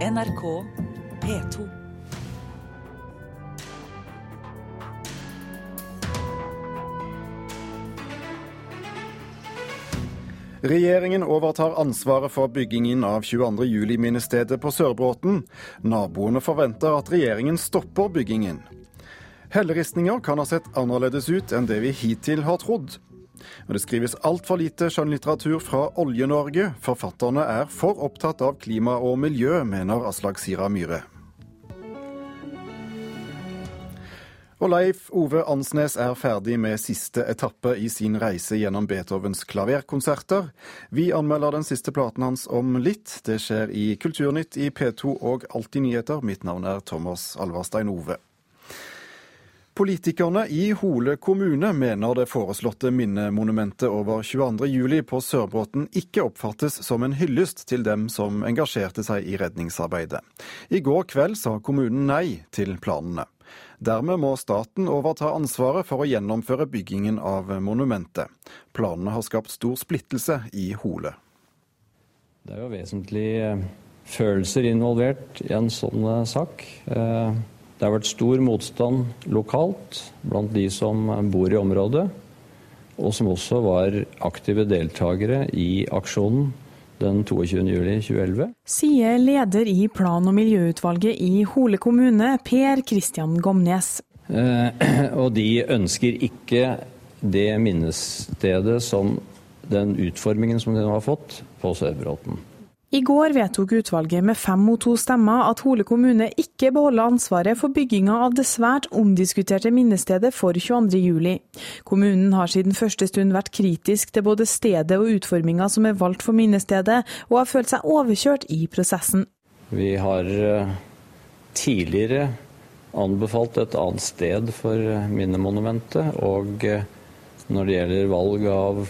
NRK P2. Regjeringen overtar ansvaret for byggingen av 22. juli-minnestedet på Sørbråten. Naboene forventer at regjeringen stopper byggingen. Helleristninger kan ha sett annerledes ut enn det vi hittil har trodd. Og det skrives altfor lite skjønnlitteratur fra Olje-Norge. Forfatterne er for opptatt av klima og miljø, mener Aslak Sira Myhre. Og Leif Ove Ansnes er ferdig med siste etappe i sin reise gjennom Beethovens klaverkonserter. Vi anmelder den siste platen hans om litt. Det skjer i Kulturnytt i P2 og Alltid nyheter. Mitt navn er Thomas Alvarstein Ove. Politikerne i Hole kommune mener det foreslåtte minnemonumentet over 22.07 på Sørbråten ikke oppfattes som en hyllest til dem som engasjerte seg i redningsarbeidet. I går kveld sa kommunen nei til planene. Dermed må staten overta ansvaret for å gjennomføre byggingen av monumentet. Planene har skapt stor splittelse i Hole. Det er jo vesentlige følelser involvert i en sånn eh, sak. Eh, det har vært stor motstand lokalt blant de som bor i området, og som også var aktive deltakere i aksjonen den 22.07.2011. Sier leder i plan- og miljøutvalget i Hole kommune, Per Kristian Gomnes. Eh, og de ønsker ikke det minnestedet som den utformingen som den har fått på Sørbråten. I går vedtok utvalget med fem mot to stemmer at Hole kommune ikke beholder ansvaret for bygginga av det svært omdiskuterte minnestedet for 22.07. Kommunen har siden første stund vært kritisk til både stedet og utforminga som er valgt for minnestedet, og har følt seg overkjørt i prosessen. Vi har eh, tidligere anbefalt et annet sted for minnemonumentet, og eh, når det gjelder valg av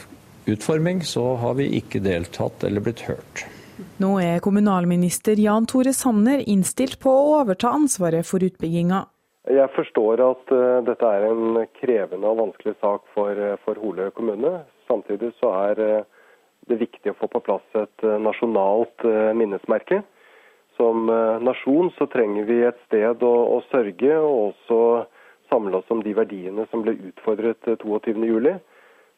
utforming, så har vi ikke deltatt eller blitt hørt. Nå er kommunalminister Jan Tore Sanner innstilt på å overta ansvaret for utbygginga. Jeg forstår at uh, dette er en krevende og vanskelig sak for, uh, for Hole kommune. Samtidig så er uh, det viktig å få på plass et nasjonalt minnesmerke. Som nasjon så trenger vi et sted å, å sørge og også samle oss om de verdiene som ble utfordret 22.07.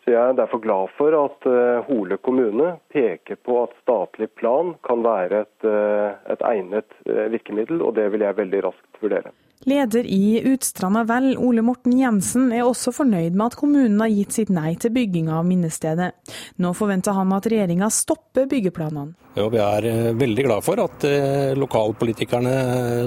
Så Jeg er derfor glad for at uh, Hole kommune peker på at statlig plan kan være et, uh, et egnet uh, virkemiddel, og det vil jeg veldig raskt vurdere. Leder i Utstranda Vel, Ole Morten Jensen, er også fornøyd med at kommunen har gitt sitt nei til bygging av minnestedet. Nå forventer han at regjeringa stopper byggeplanene. Ja, vi er veldig glad for at lokalpolitikerne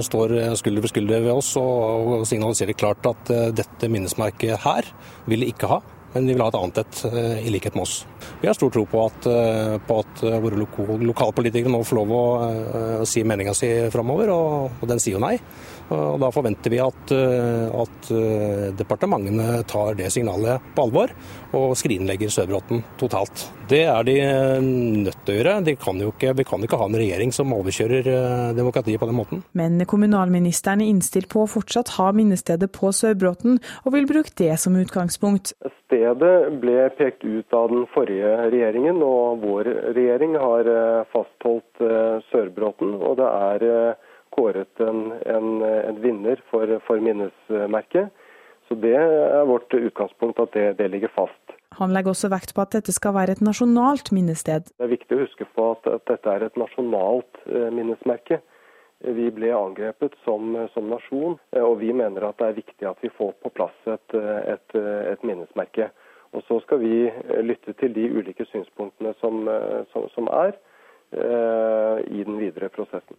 står skulder ved skulder ved oss og signaliserer klart at dette minnesmerket her vil de ikke ha men de vil ha et annet et, eh, i likhet med oss. Vi har stor tro på at, eh, på at eh, våre lokalpolitikere nå får lov å, si meninga si framover, og, og den sier jo nei. Og Da forventer vi at, at, departementene tar det signalet på alvor og skrinlegger Sørbråten totalt. Det er de nødt til å gjøre. De kan ikke, vi kan ikke ha en regjering som overkjører demokratiet på den måten. Men kommunalministeren er innstilt på å fortsatt ha minnestedet på Sørbråten, og vil bruke det som utgangspunkt. Stedet ble pekt ut av den forrige regjeringen, og vår regjering har eh, fastholdt eh, Sørbråten. Og det er eh, kåret en, en, en vinner for, for, minnesmerket. Så det er vårt utgangspunkt, at det, det, ligger fast. Han legger også vekt på at dette skal være et nasjonalt minnested. Det er viktig å huske på at, at dette er et nasjonalt minnesmerke. Vi ble angrepet som, som, nasjon, og vi mener at det er viktig at vi får på plass et, et, et minnesmerke. Og Så skal vi lytte til de ulike synspunktene som, som, som er eh, i den videre prosessen.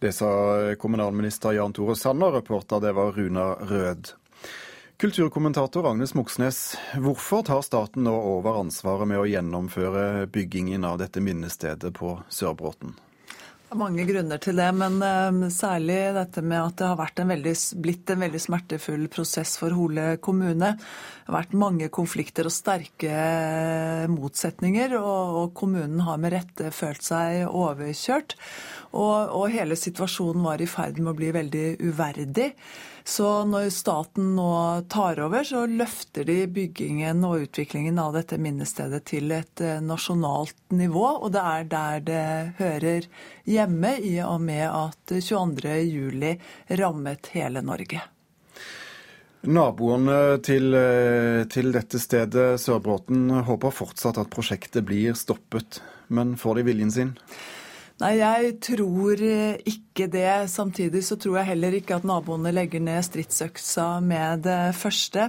Det sa kommunalminister Jan Tore Sanner, reporter det var Runa Rød. Kulturkommentator Agnes Moxnes, hvorfor tar staten nå over ansvaret med å gjennomføre byggingen av dette minnestedet på Sørbråten? Det er mange grunner til det, men uh, særlig dette med at det har en veldig, blitt en veldig smertefull prosess for Hole kommune. Det har vært mange konflikter og sterke motsetninger, og, og kommunen har med rette følt seg overkjørt. Og, og hele situasjonen var i ferd med å bli veldig uverdig. Så når staten nå tar over, så løfter de byggingen og utviklingen av dette minnestedet til et eh, nasjonalt nivå. Og det er der det hører hjemme, i og med at 22.07 rammet hele Norge. Naboene til, eh, til, dette stedet, Sørbråten, håper fortsatt at prosjektet blir stoppet. Men får de viljen sin? Nei, jeg tror eh, ikke det. Samtidig så tror jeg heller ikke at naboene legger ned stridsøksa med det første.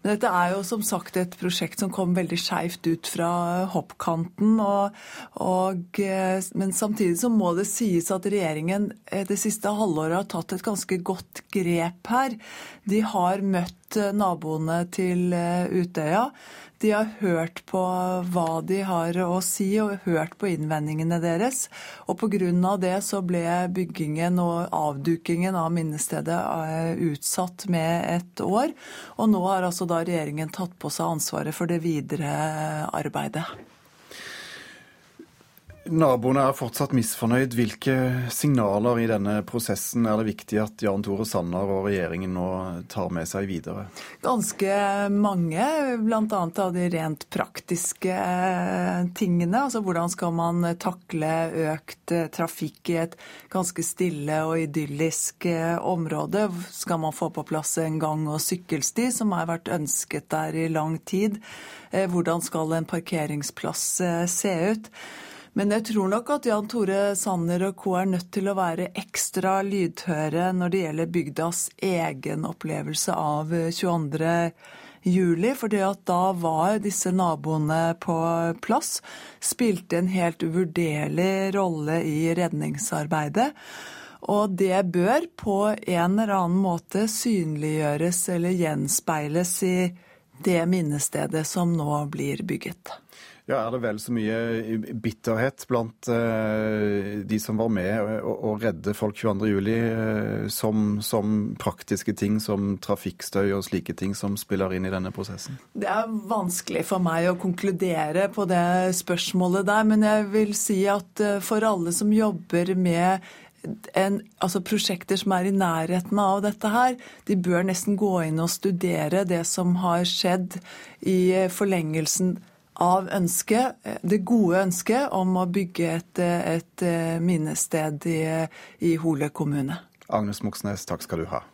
Men dette er jo som sagt et prosjekt som kom veldig skeivt ut fra hoppkanten. Og, og, eh, men samtidig så må det sies at regjeringen eh, det siste halvåret har tatt et ganske godt grep her. De har møtt naboene til Utøya. De har hørt på hva de har å si, og hørt på innvendingene deres. Og pga. det så ble byggingen og avdukingen av minnestedet eh, utsatt med et år. Og nå har altså da regjeringen tatt på seg ansvaret for det videre arbeidet. Naboene er fortsatt misfornøyd. Hvilke signaler i denne prosessen er det viktig at Jan Tore Sanner og regjeringen nå tar med seg videre? Ganske mange, bl.a. av de rent praktiske eh, tingene. Altså hvordan skal man takle økt eh, trafikk i et ganske stille og idyllisk eh, område? Skal man få på plass en gang- og sykkelsti, som har vært ønsket der i lang tid? Hvordan skal en parkeringsplass se ut? Men jeg tror nok at Jan Tore Sanner og co. er nødt til å være ekstra lydhøre når det gjelder bygdas egen opplevelse av 22. juli, fordi at da var disse naboene på plass, spilte en helt uvurderlig rolle i redningsarbeidet. Og det bør på en eller annen måte synliggjøres eller gjenspeiles i det minnestedet som nå blir bygget. Ja, Er det vel så mye bitterhet blant uh, de som var med å, redde folk 22.07, uh, som, som praktiske ting som trafikkstøy og slike ting som spiller inn i denne prosessen? Det er vanskelig for meg å konkludere på det spørsmålet der, men jeg vil si at uh, for alle som jobber med en, altså prosjekter som er i nærheten av dette her, de bør nesten gå inn og studere det som har skjedd i forlengelsen av ønsket, det gode ønsket om å bygge et, et minnested i, i Hole kommune. Agnes Moxnes, takk skal du ha.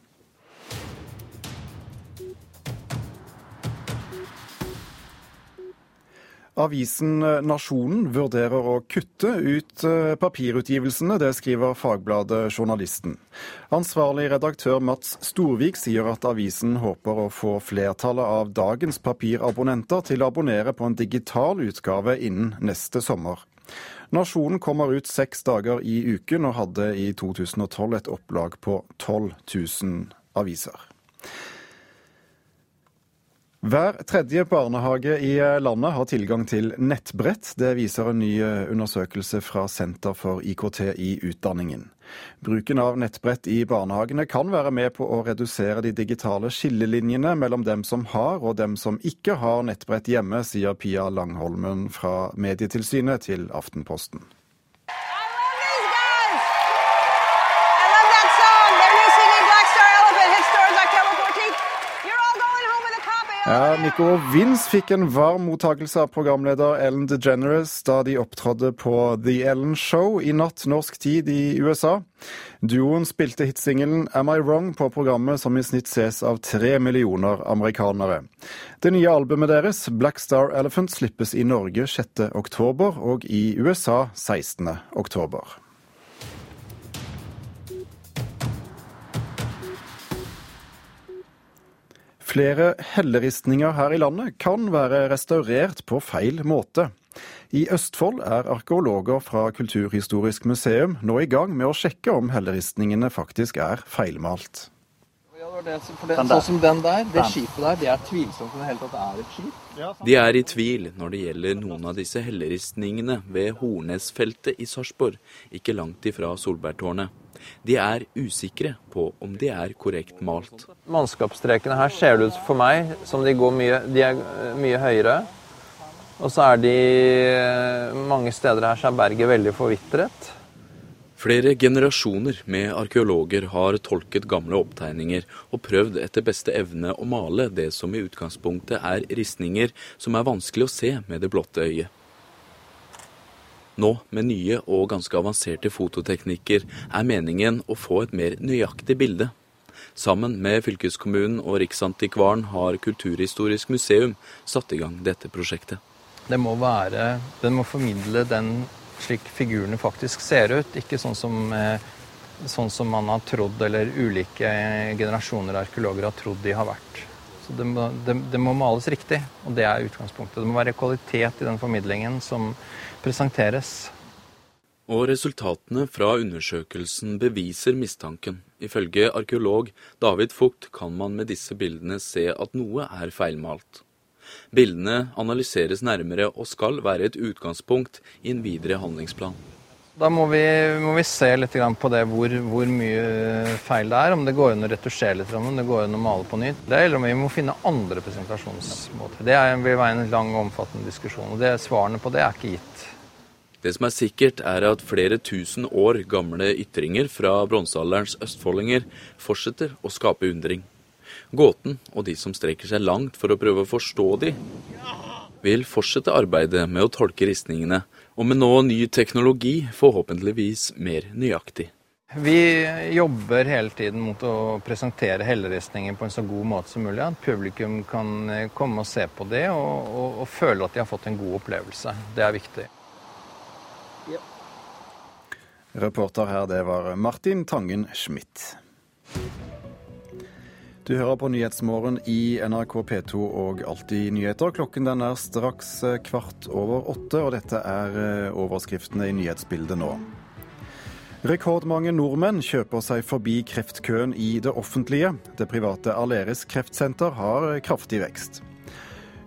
Avisen Nasjonen vurderer å kutte ut eh, papirutgivelsene, det skriver Fagbladet Journalisten. Ansvarlig redaktør Mats Storvik sier at avisen håper å få flertallet av dagens papirabonnenter til å abonnere på en digital utgave innen neste sommer. Nasjonen kommer ut seks dager i uken og hadde i 2012 et opplag på 12 000 aviser. Hver tredje barnehage i landet har tilgang til nettbrett. Det viser en ny undersøkelse fra Senter for IKT i utdanningen. Bruken av nettbrett i barnehagene kan være med på å redusere de digitale skillelinjene mellom dem som har og dem som ikke har nettbrett hjemme, sier Pia Langholmen fra Medietilsynet til Aftenposten. Ja, Nico Vince fikk en varm mottakelse av programleder Ellen DeGeneres da de opptrådde på The Ellen Show i natt norsk tid i USA. Duoen spilte hitsingelen Am I Wrong på programmet som i snitt ses av tre millioner amerikanere. Det nye albumet deres, Black Star Elephant, slippes i Norge 6. oktober og i USA 16. Flere helleristninger her i landet kan være restaurert på feil måte. I Østfold er arkeologer fra Kulturhistorisk museum nå i gang med å sjekke om helleristningene faktisk er feilmalt. Sånn som den der, det skipet der, det er tvilsomt om det hele tatt er et skip. De er i tvil når det gjelder noen av disse helleristningene ved Hornesfeltet i Sarpsborg, ikke langt ifra Solbergtårnet. De er usikre på om de er korrekt malt. Mannskapsstrekene her ser det ut for meg som de går mye, de er eh, mye høyere. Og så er de Mange steder her så er berget veldig forvitret. Flere generasjoner med arkeologer har tolket gamle opptegninger og prøvd etter beste evne å male det som i utgangspunktet er ristninger som er vanskelig å se med det blotte øyet. Nå, med nye og ganske avanserte fototeknikker, er meningen å få et mer nøyaktig bilde. Sammen med fylkeskommunen og Riksantikvaren har Kulturhistorisk museum satt i gang dette prosjektet. Det må være, Den må formidle den slik figurene faktisk ser ut. Ikke sånn som, eh, sånn som man har trodd, eller ulike generasjoner arkeologer har trodd de har vært. Så det må, det, det må, males riktig, og det er utgangspunktet. Det må være kvalitet i den formidlingen som presenteres. Og resultatene fra undersøkelsen beviser mistanken. Ifølge arkeolog David Fugt kan man med disse bildene se at noe er feilmalt. Bildene analyseres nærmere og skal være et utgangspunkt i en videre handlingsplan. Da må vi, må vi se litt på det, hvor, hvor, mye feil det er. Om det går an å retusjere litt, om det går an å male på nytt. Det, eller om vi må finne andre presentasjonsmåter. Det vil være en lang og omfattende diskusjon. og det, Svarene på det er ikke gitt. Det som er sikkert, er at flere tusen år gamle ytringer fra bronsealderens østfoldinger fortsetter å skape undring. Gåten og de som strekker seg langt for å prøve å forstå de, vil fortsette arbeidet med å tolke ristningene, og med nå ny teknologi forhåpentligvis mer nøyaktig. Vi jobber hele tiden mot å presentere helleristningen på en så god måte som mulig. At publikum kan eh, komme og se på det og, og, og føle at de har fått en god opplevelse. Det er viktig. Ja. Reporter her, det var Martin Tangen Schmidt. Du hører på Nyhetsmorgen i NRK P2 og Alltid nyheter. Klokken den er straks eh, kvart over åtte, og dette er eh, overskriftene i nyhetsbildet nå. Rekordmange nordmenn kjøper seg forbi kreftkøen i det offentlige. Det private Aleris kreftsenter har kraftig vekst.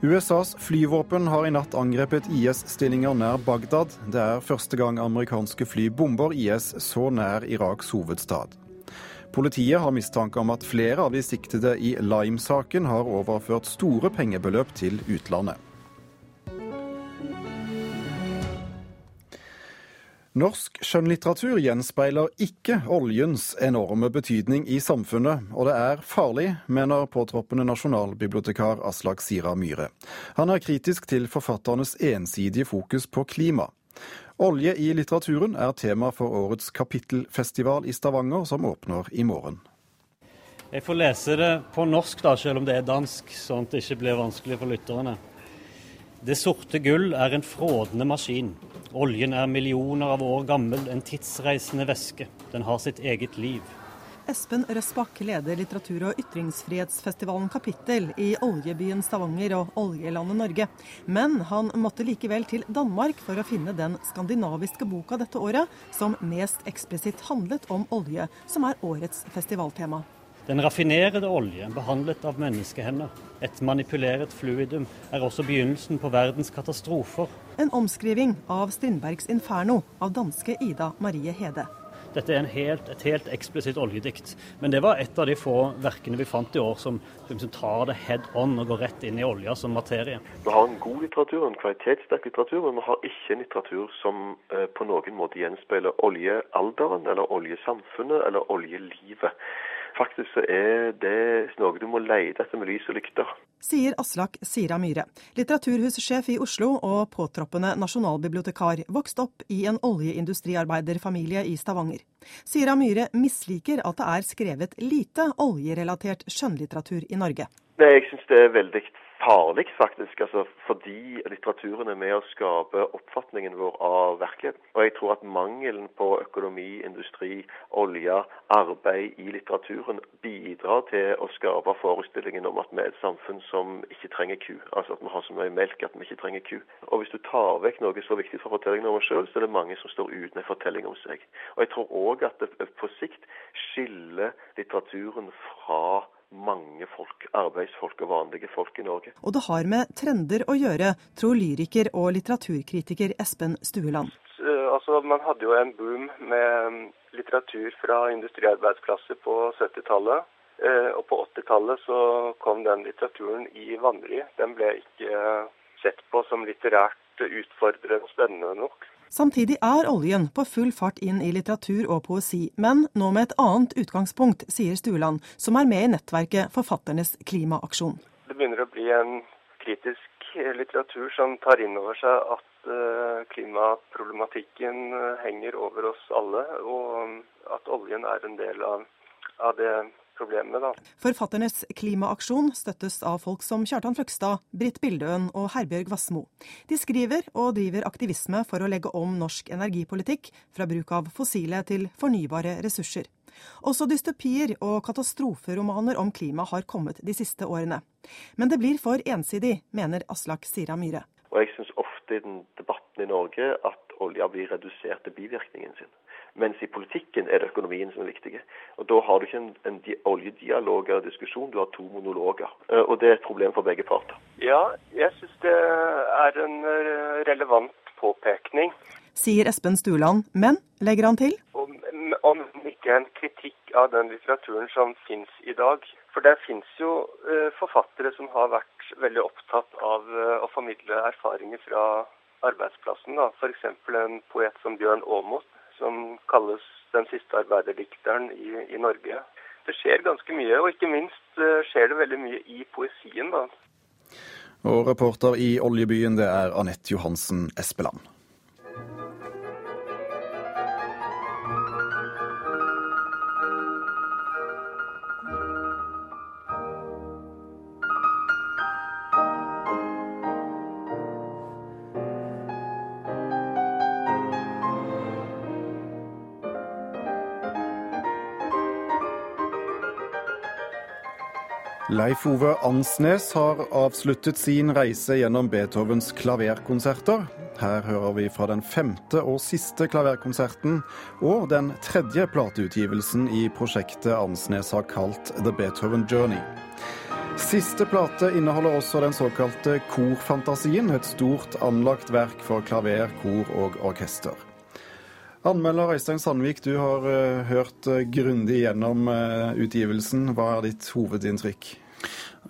USAs flyvåpen har i natt angrepet IS-stillinger nær Bagdad. Det er første gang amerikanske fly bomber IS så nær Iraks hovedstad. Politiet har mistanke om at flere av de siktede i Lime-saken har overført store pengebeløp til utlandet. Norsk skjønnlitteratur gjenspeiler ikke oljens enorme betydning i samfunnet, og det er farlig, mener påtroppende nasjonalbibliotekar Aslak Sira Myhre. Han er kritisk til forfatternes ensidige fokus på klima. Olje i litteraturen er tema for årets kapittelfestival i Stavanger, som åpner i morgen. Jeg får lese det på norsk, da, selv om det er dansk, sånn at det ikke blir vanskelig for lytterne. Det sorte gull er en frådende maskin. Oljen er millioner av år gammel, en tidsreisende væske. Den har sitt eget liv. Espen Røsbakk leder litteratur- og ytringsfrihetsfestivalen Kapittel i oljebyen Stavanger og oljelandet Norge. Men han måtte likevel til Danmark for å finne den skandinaviske boka dette året som mest eksplisitt handlet om olje, som er årets festivaltema. Den raffinerede olje, behandlet av menneskehender, et manipuleret fluidum, er også begynnelsen på verdens katastrofer. En omskriving av Strindbergs 'Inferno' av danske Ida Marie Hede. Dette er helt, et helt eksplisitt oljedikt. Men det var et av de få verkene vi fant i år som, som tar det head on og går rett inn i olja som materie. Vi har en god litteratur, en kvalitetssterk litteratur, men vi har ikke en litteratur som eh, på noen måte gjenspeiler oljealderen eller oljesamfunnet eller oljelivet. Faktisk så er det noe du må lete etter med lys og lykter. Sier Aslak Sira Myhre, litteraturhussjef i Oslo og påtroppende nasjonalbibliotekar, vokst opp i en oljeindustriarbeiderfamilie i Stavanger. Sira Myhre misliker at det er skrevet lite oljerelatert skjønnlitteratur i Norge. Nei, Jeg syns det er veldig farlig, faktisk. Altså, fordi litteraturen er med å skape oppfatningen vår av virkeligheten. Og jeg tror at mangelen på økonomi, industri, olje, arbeid i litteraturen bidrar til å skape forestillingen om at vi er et samfunn som ikke trenger ku. Altså at vi har så mye melk at vi ikke trenger ku. Og hvis du tar vekk noe så viktig for fortellingen om oss sjøl, så er det mange som står uten en fortelling om seg. Og jeg tror òg at det på sikt skiller litteraturen fra mange folk, arbeidsfolk og vanlige folk i Norge. Og det har med trender å gjøre, tror lyriker og litteraturkritiker Espen Stueland. Eh, altså, man hadde jo en boom med mm, litteratur fra industriarbeidsplasser på 70-tallet. Eh, og på 80-tallet så kom den litteraturen i vanry. Den ble ikke sett på som litterært utfordrende og spennende nok. Samtidig er oljen på full fart inn i litteratur og poesi, men nå med et annet utgangspunkt, sier Stueland, som er med i nettverket Forfatternes klimaaksjon. Det begynner å bli en kritisk litteratur som tar inn over seg at eh, klimaproblematikken eh, henger over oss alle, og at oljen er en del av, av det problemet. Da. Forfatternes klimaaksjon støttes av folk som Kjartan Fløgstad, Britt Bildøen og Herbjørg Wassmo. De skriver og driver aktivisme for å legge om norsk energipolitikk fra bruk av fossile til fornybare ressurser. Også dystopier og katastroferomaner om klima har kommet de siste årene. Men det blir for ensidig, mener Aslak Sira Myhre. Og jeg synes ofte i den debatten i Norge at olja blir redusert til bivirkningen sin. Mens i politikken er det økonomien som er viktig. Og Da har du ikke en, en oljedialog eller diskusjon, du har to monologer. Eh, og det er et problem for begge parter. Ja, jeg syns det er en eh, relevant påpekning. Sier Espen Stuland, men, legger han til Om, om ikke en kritikk av den litteraturen som finnes i dag. For det finnes jo uh, forfattere som har vært veldig opptatt av uh, å formidle erfaringer fra arbeidsplassen. F.eks. en poet som Bjørn Aamodt, som kalles den siste arbeiderdikteren i, i, Norge. Det skjer ganske mye, og ikke minst uh, skjer det veldig mye i poesien. da. Og reporter i Oljebyen, det er Anette Johansen Espeland. Leif Ove Ansnes har avsluttet sin reise gjennom Beethovens klaverkonserter. Her hører vi fra den femte og siste klaverkonserten og den tredje plateutgivelsen i prosjektet Ansnes har kalt The Beethoven Journey. Siste plate inneholder også den såkalte korfantasien, et stort anlagt verk for klaver, kor og orkester. Anmelder Øystein Sandvik, du har uh, hørt grundig gjennom uh, utgivelsen. Hva er ditt hovedinntrykk?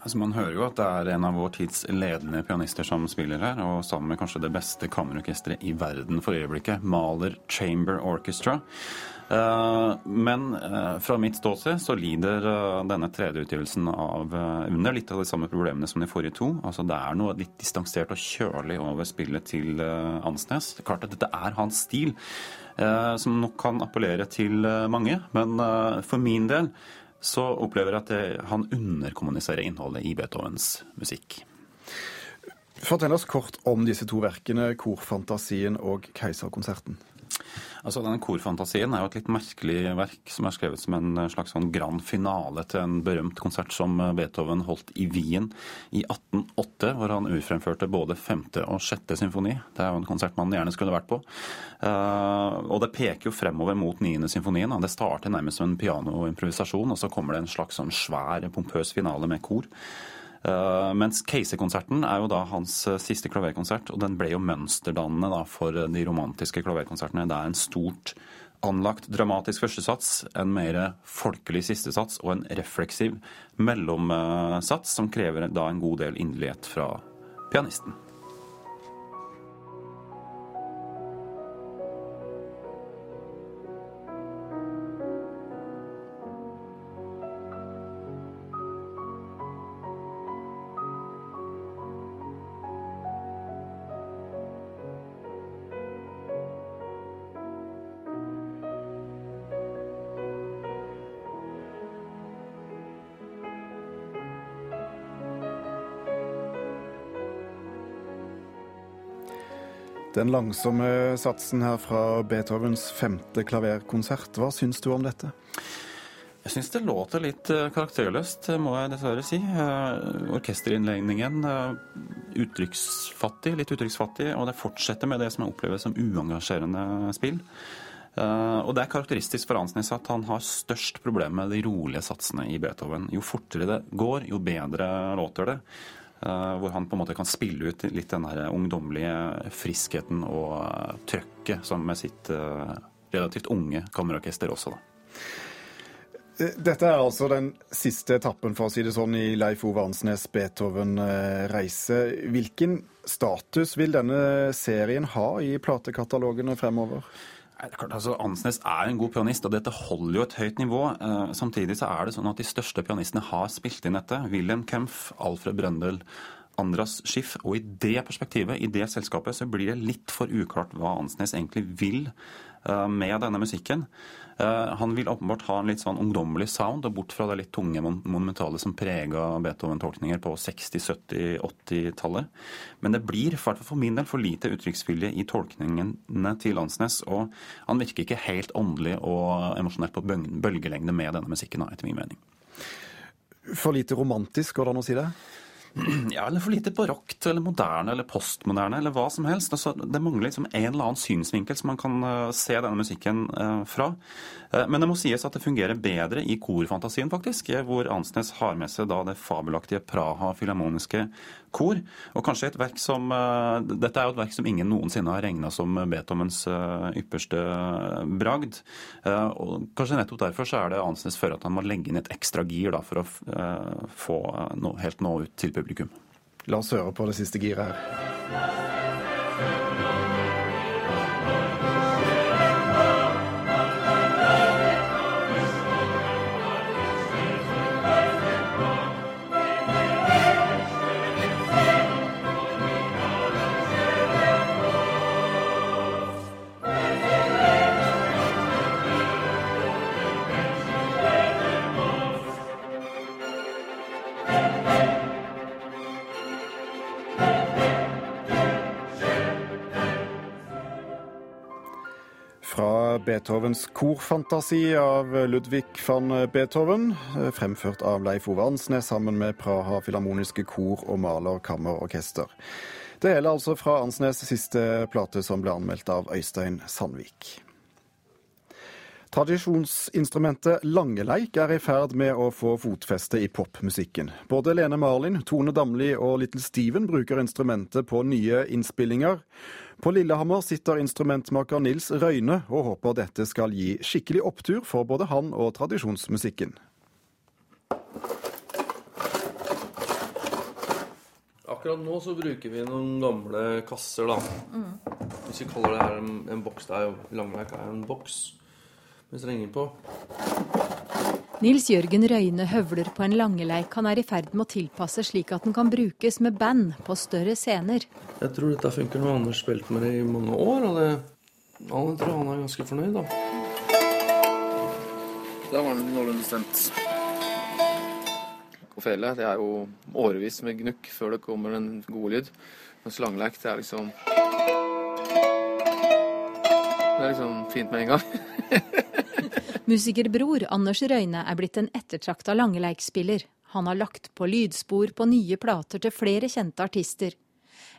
Altså, man hører jo at det er en av vår tids ledende pianister som spiller her, og sammen med kanskje det beste kammerorkesteret i verden for øyeblikket, Maler Chamber Orchestra. Men fra mitt ståsted så lider denne tredje utgivelsen av under litt av de samme problemene som de forrige to. Altså Det er noe litt distansert og kjølig over spillet til Ansnes. Det er klart at dette er hans stil. Eh, som nok kan appellere til eh, mange. Men eh, for min del så opplever jeg at han underkommuniserer innholdet i Beethovens musikk. Fortell oss kort om disse to verkene, 'Korfantasien' og 'Keiserkonserten'. Altså, denne Korfantasien er jo et litt merkelig verk som er skrevet som en slags sånn grand finale til en berømt konsert som Beethoven holdt i Wien i 1808, hvor han urfremførte både femte og sjette symfoni. Det er jo en konsert man gjerne skulle vært på. Uh, og det peker jo fremover mot niende symfonien. Det starter nærmest som en pianoimprovisasjon, og så kommer det en slags sånn svær, pompøs finale med kor. Uh, mens Casey-konserten er jo da hans uh, siste klaverkonsert, og den ble jo mønsterdannende da for de romantiske klaverkonsertene. Det er en stort anlagt dramatisk førstesats, en mer folkelig sistesats og en refleksiv mellomsats, som krever da en god del inderlighet fra pianisten. Den langsomme satsen her fra Beethovens femte klaverkonsert, hva syns du om dette? Jeg syns det låter litt eh, karakterløst, må jeg dessverre si. Eh, orkesterinnledningen eh, uttrykksfattig, litt uttrykksfattig, og det fortsetter med det som jeg opplever som uengasjerende spill. Og det er karakteristisk for Ansnes at han har størst problem med de rolige satsene i Beethoven. Jo fortere det går, jo bedre låter det. Eh, hvor han på en måte kan spille ut litt den her ungdommelige friskheten og eh, trøkket som med sitt eh, relativt unge kammerorkester også, da. Dette er altså den siste etappen for å si det sånn, i Leif Ove Ansnes Beethoven-reise. Hvilken status vil denne serien ha i platekatalogene fremover? Altså, Ansnes er en god pianist, og dette holder jo et høyt nivå. Eh, samtidig så er det sånn at de største pianistene har spilt inn dette. Wilhelm Kempf, Alfred Brøndel, Andras Schiff. Og i det perspektivet, i det selskapet, så blir det litt for uklart hva Ansnes egentlig vil med denne musikken. Eh, han vil åpenbart ha en litt sånn ungdommelig sound, og bort fra det litt tunge monumentale som prega Beethoven-tolkninger på 60-, 70-, 80-tallet. Men det blir for min del for lite uttrykksvilje i tolkningene til Landsnes. og han virker ikke helt åndelig og emosjonelt på bølgelengde med denne musikken, etter min mening. For lite romantisk, går det an å si det? Ja, eller for lite barokt eller moderne eller postmoderne eller hva som helst. Altså, det mangler liksom en eller annen synsvinkel som man kan uh, se denne musikken uh, fra. Uh, men det må sies at det fungerer bedre i korfantasien, faktisk, hvor Ansnes har med seg da det fabelaktige Praha filharmoniske kor. Og kanskje et verk som Dette er jo et verk som ingen noensinne har regna som Beethovens ypperste bragd. Og kanskje nettopp derfor så er det anses for at han må legge inn et ekstra gir da, for å få no, helt nå ut til publikum. La oss høre på det siste giret her. Beethovens korfantasi av Ludvig van Beethoven, fremført av Leif Ove Ansnes sammen med Praha Filharmoniske Kor og Maler Kammerorkester. Det hele altså fra Ansnes' siste plate, som ble anmeldt av Øystein Sandvik. Tradisjonsinstrumentet langeleik er i ferd med å få fotfeste i popmusikken. Både Lene Marlin, Tone Damli og Little Steven bruker instrumentet på nye innspillinger. På Lillehammer sitter instrumentmaker Nils Røyne og håper dette skal gi skikkelig opptur for både han og tradisjonsmusikken. Akkurat nå så bruker vi noen gamle kasser, da. Mm. Hvis vi kaller det her en, en boks. Det er jo langleik er en boks med strenger på. Nils Jørgen Røyne høvler på en langeleik han er i ferd med å tilpasse slik at den kan brukes med band på større scener. Jeg tror dette funker når Anders spilte med det i mange år, og det, han tror han er ganske fornøyd, da. Da var den noenlunde stemt. Kofele, det er jo årevis med gnukk før det kommer en god lyd. Mens langeleik, det er liksom Det er liksom fint med en gang. Musikerbror Anders Røyne er blitt en ettertrakta langeleikspiller. Han har lagt på lydspor på nye plater til flere kjente artister.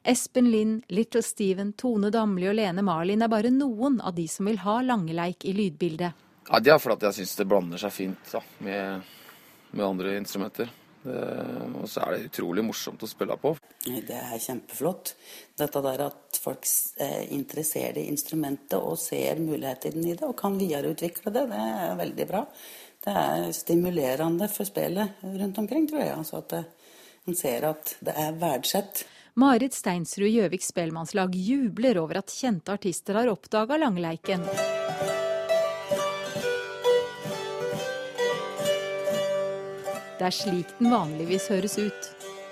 Espen Lind, Little Steven, Tone Damli og Lene Marlin er bare noen av de som vil ha langeleik i lydbildet. Ja, Det er fordi jeg syns det blander seg fint da, med, med andre instrumenter. Eh, og så er det utrolig morsomt å spille på. Det er kjempeflott. Dette der at folk er interessert i instrumentet og ser mulighetene i det og kan videreutvikle det, det er veldig bra. Det er stimulerende for spillet rundt omkring, tror jeg. Altså at man ser at det er verdsett. Marit Steinsrud Gjøvik spellemannslag jubler over at kjente artister har oppdaga langleiken. Det er slik den vanligvis høres ut.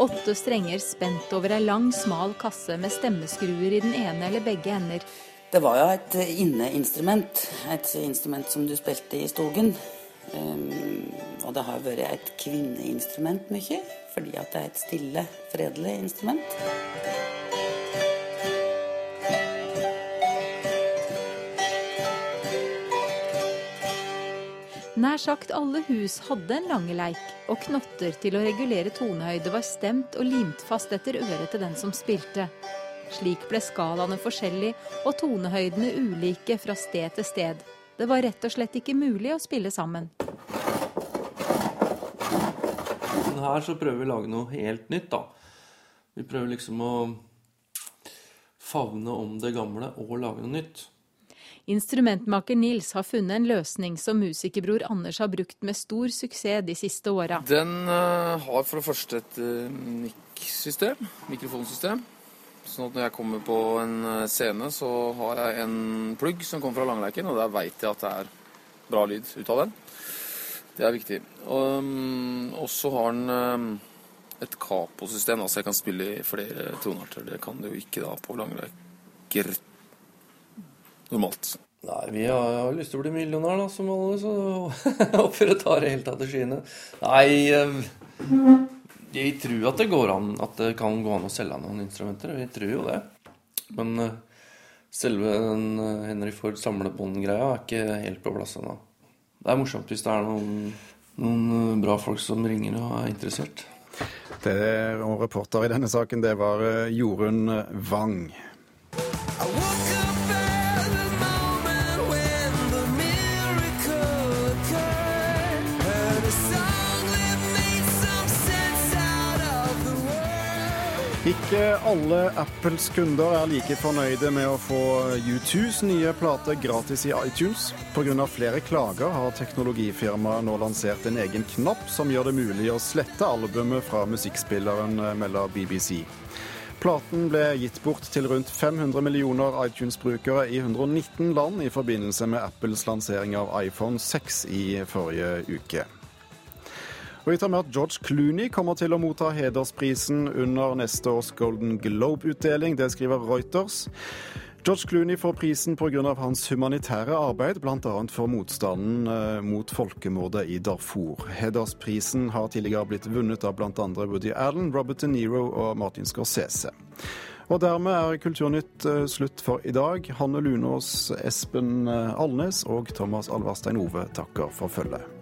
Åtte strenger spent over ei lang, smal kasse med stemmeskruer i den ene eller begge ender. Det var jo et inneinstrument. Et instrument som du spilte i stogen. Um, og det har vært et kvinneinstrument mye, fordi at det er et stille, fredelig instrument. Nær sagt alle hus hadde en langeleik, og knotter til å regulere tonehøyde var stemt og limt fast etter øret til den som spilte. Slik ble skalaene forskjellige og tonehøydene ulike fra sted til sted. Det var rett og slett ikke mulig å spille sammen. Her så prøver vi å lage noe helt nytt, da. Vi prøver liksom å favne om det gamle og lage noe nytt. Instrumentmaker Nils har funnet en løsning som musikerbror Anders har brukt med stor suksess de siste åra. Den uh, har for det første et uh, mikk-system, mikrofonsystem. Sånn at når jeg kommer på en eh, scene, så har jeg en plugg som kommer fra langleiken, og der veit jeg at det er bra lyd ut av den. Det er viktig. Og så har den et capo-system, så jeg kan spille i flere tonearter. Det kan du jo ikke da på langleiker normalt. Nei, vi har, har lyst til å bli millionær, da, som alle, så håper jeg tar det helt av til skyene. Nei eh, Jeg tror at det går an at det kan gå an å selge noen instrumenter. Vi tror jo det. Men eh, selve den eh, Henry Ford samlebånd-greia er ikke helt på plass ennå. Det er morsomt hvis det er noen, noen bra folk som ringer og er interessert. Det og reporter i denne saken, det var Jorunn Wang. Ikke alle Apples kunder er like fornøyde med å få U2s nye plate gratis i iTunes. Pga. flere klager har teknologifirmaet nå lansert en egen knapp som gjør det mulig å slette albumet fra musikkspilleren, eh, melder BBC. Platen ble gitt bort til rundt 500 millioner iTunes-brukere i 119 land i forbindelse med Apples lansering av iPhone 6 i forrige uke. Og vi tar med at George Clooney kommer til å motta hedersprisen under neste års Golden Globe-utdeling. Det skriver Reuters. George Clooney får prisen pga. hans humanitære arbeid, bl.a. for motstanden eh, mot folkemordet i Darfur. Hedersprisen har tidligere blitt vunnet av bl.a. Woody Allen, Robert De Niro og Martin Scorsese. Og dermed er Kulturnytt eh, slutt for i dag. Hanne Lunås, Espen eh, Alnes og Thomas Alvarstein Ove takker for følget.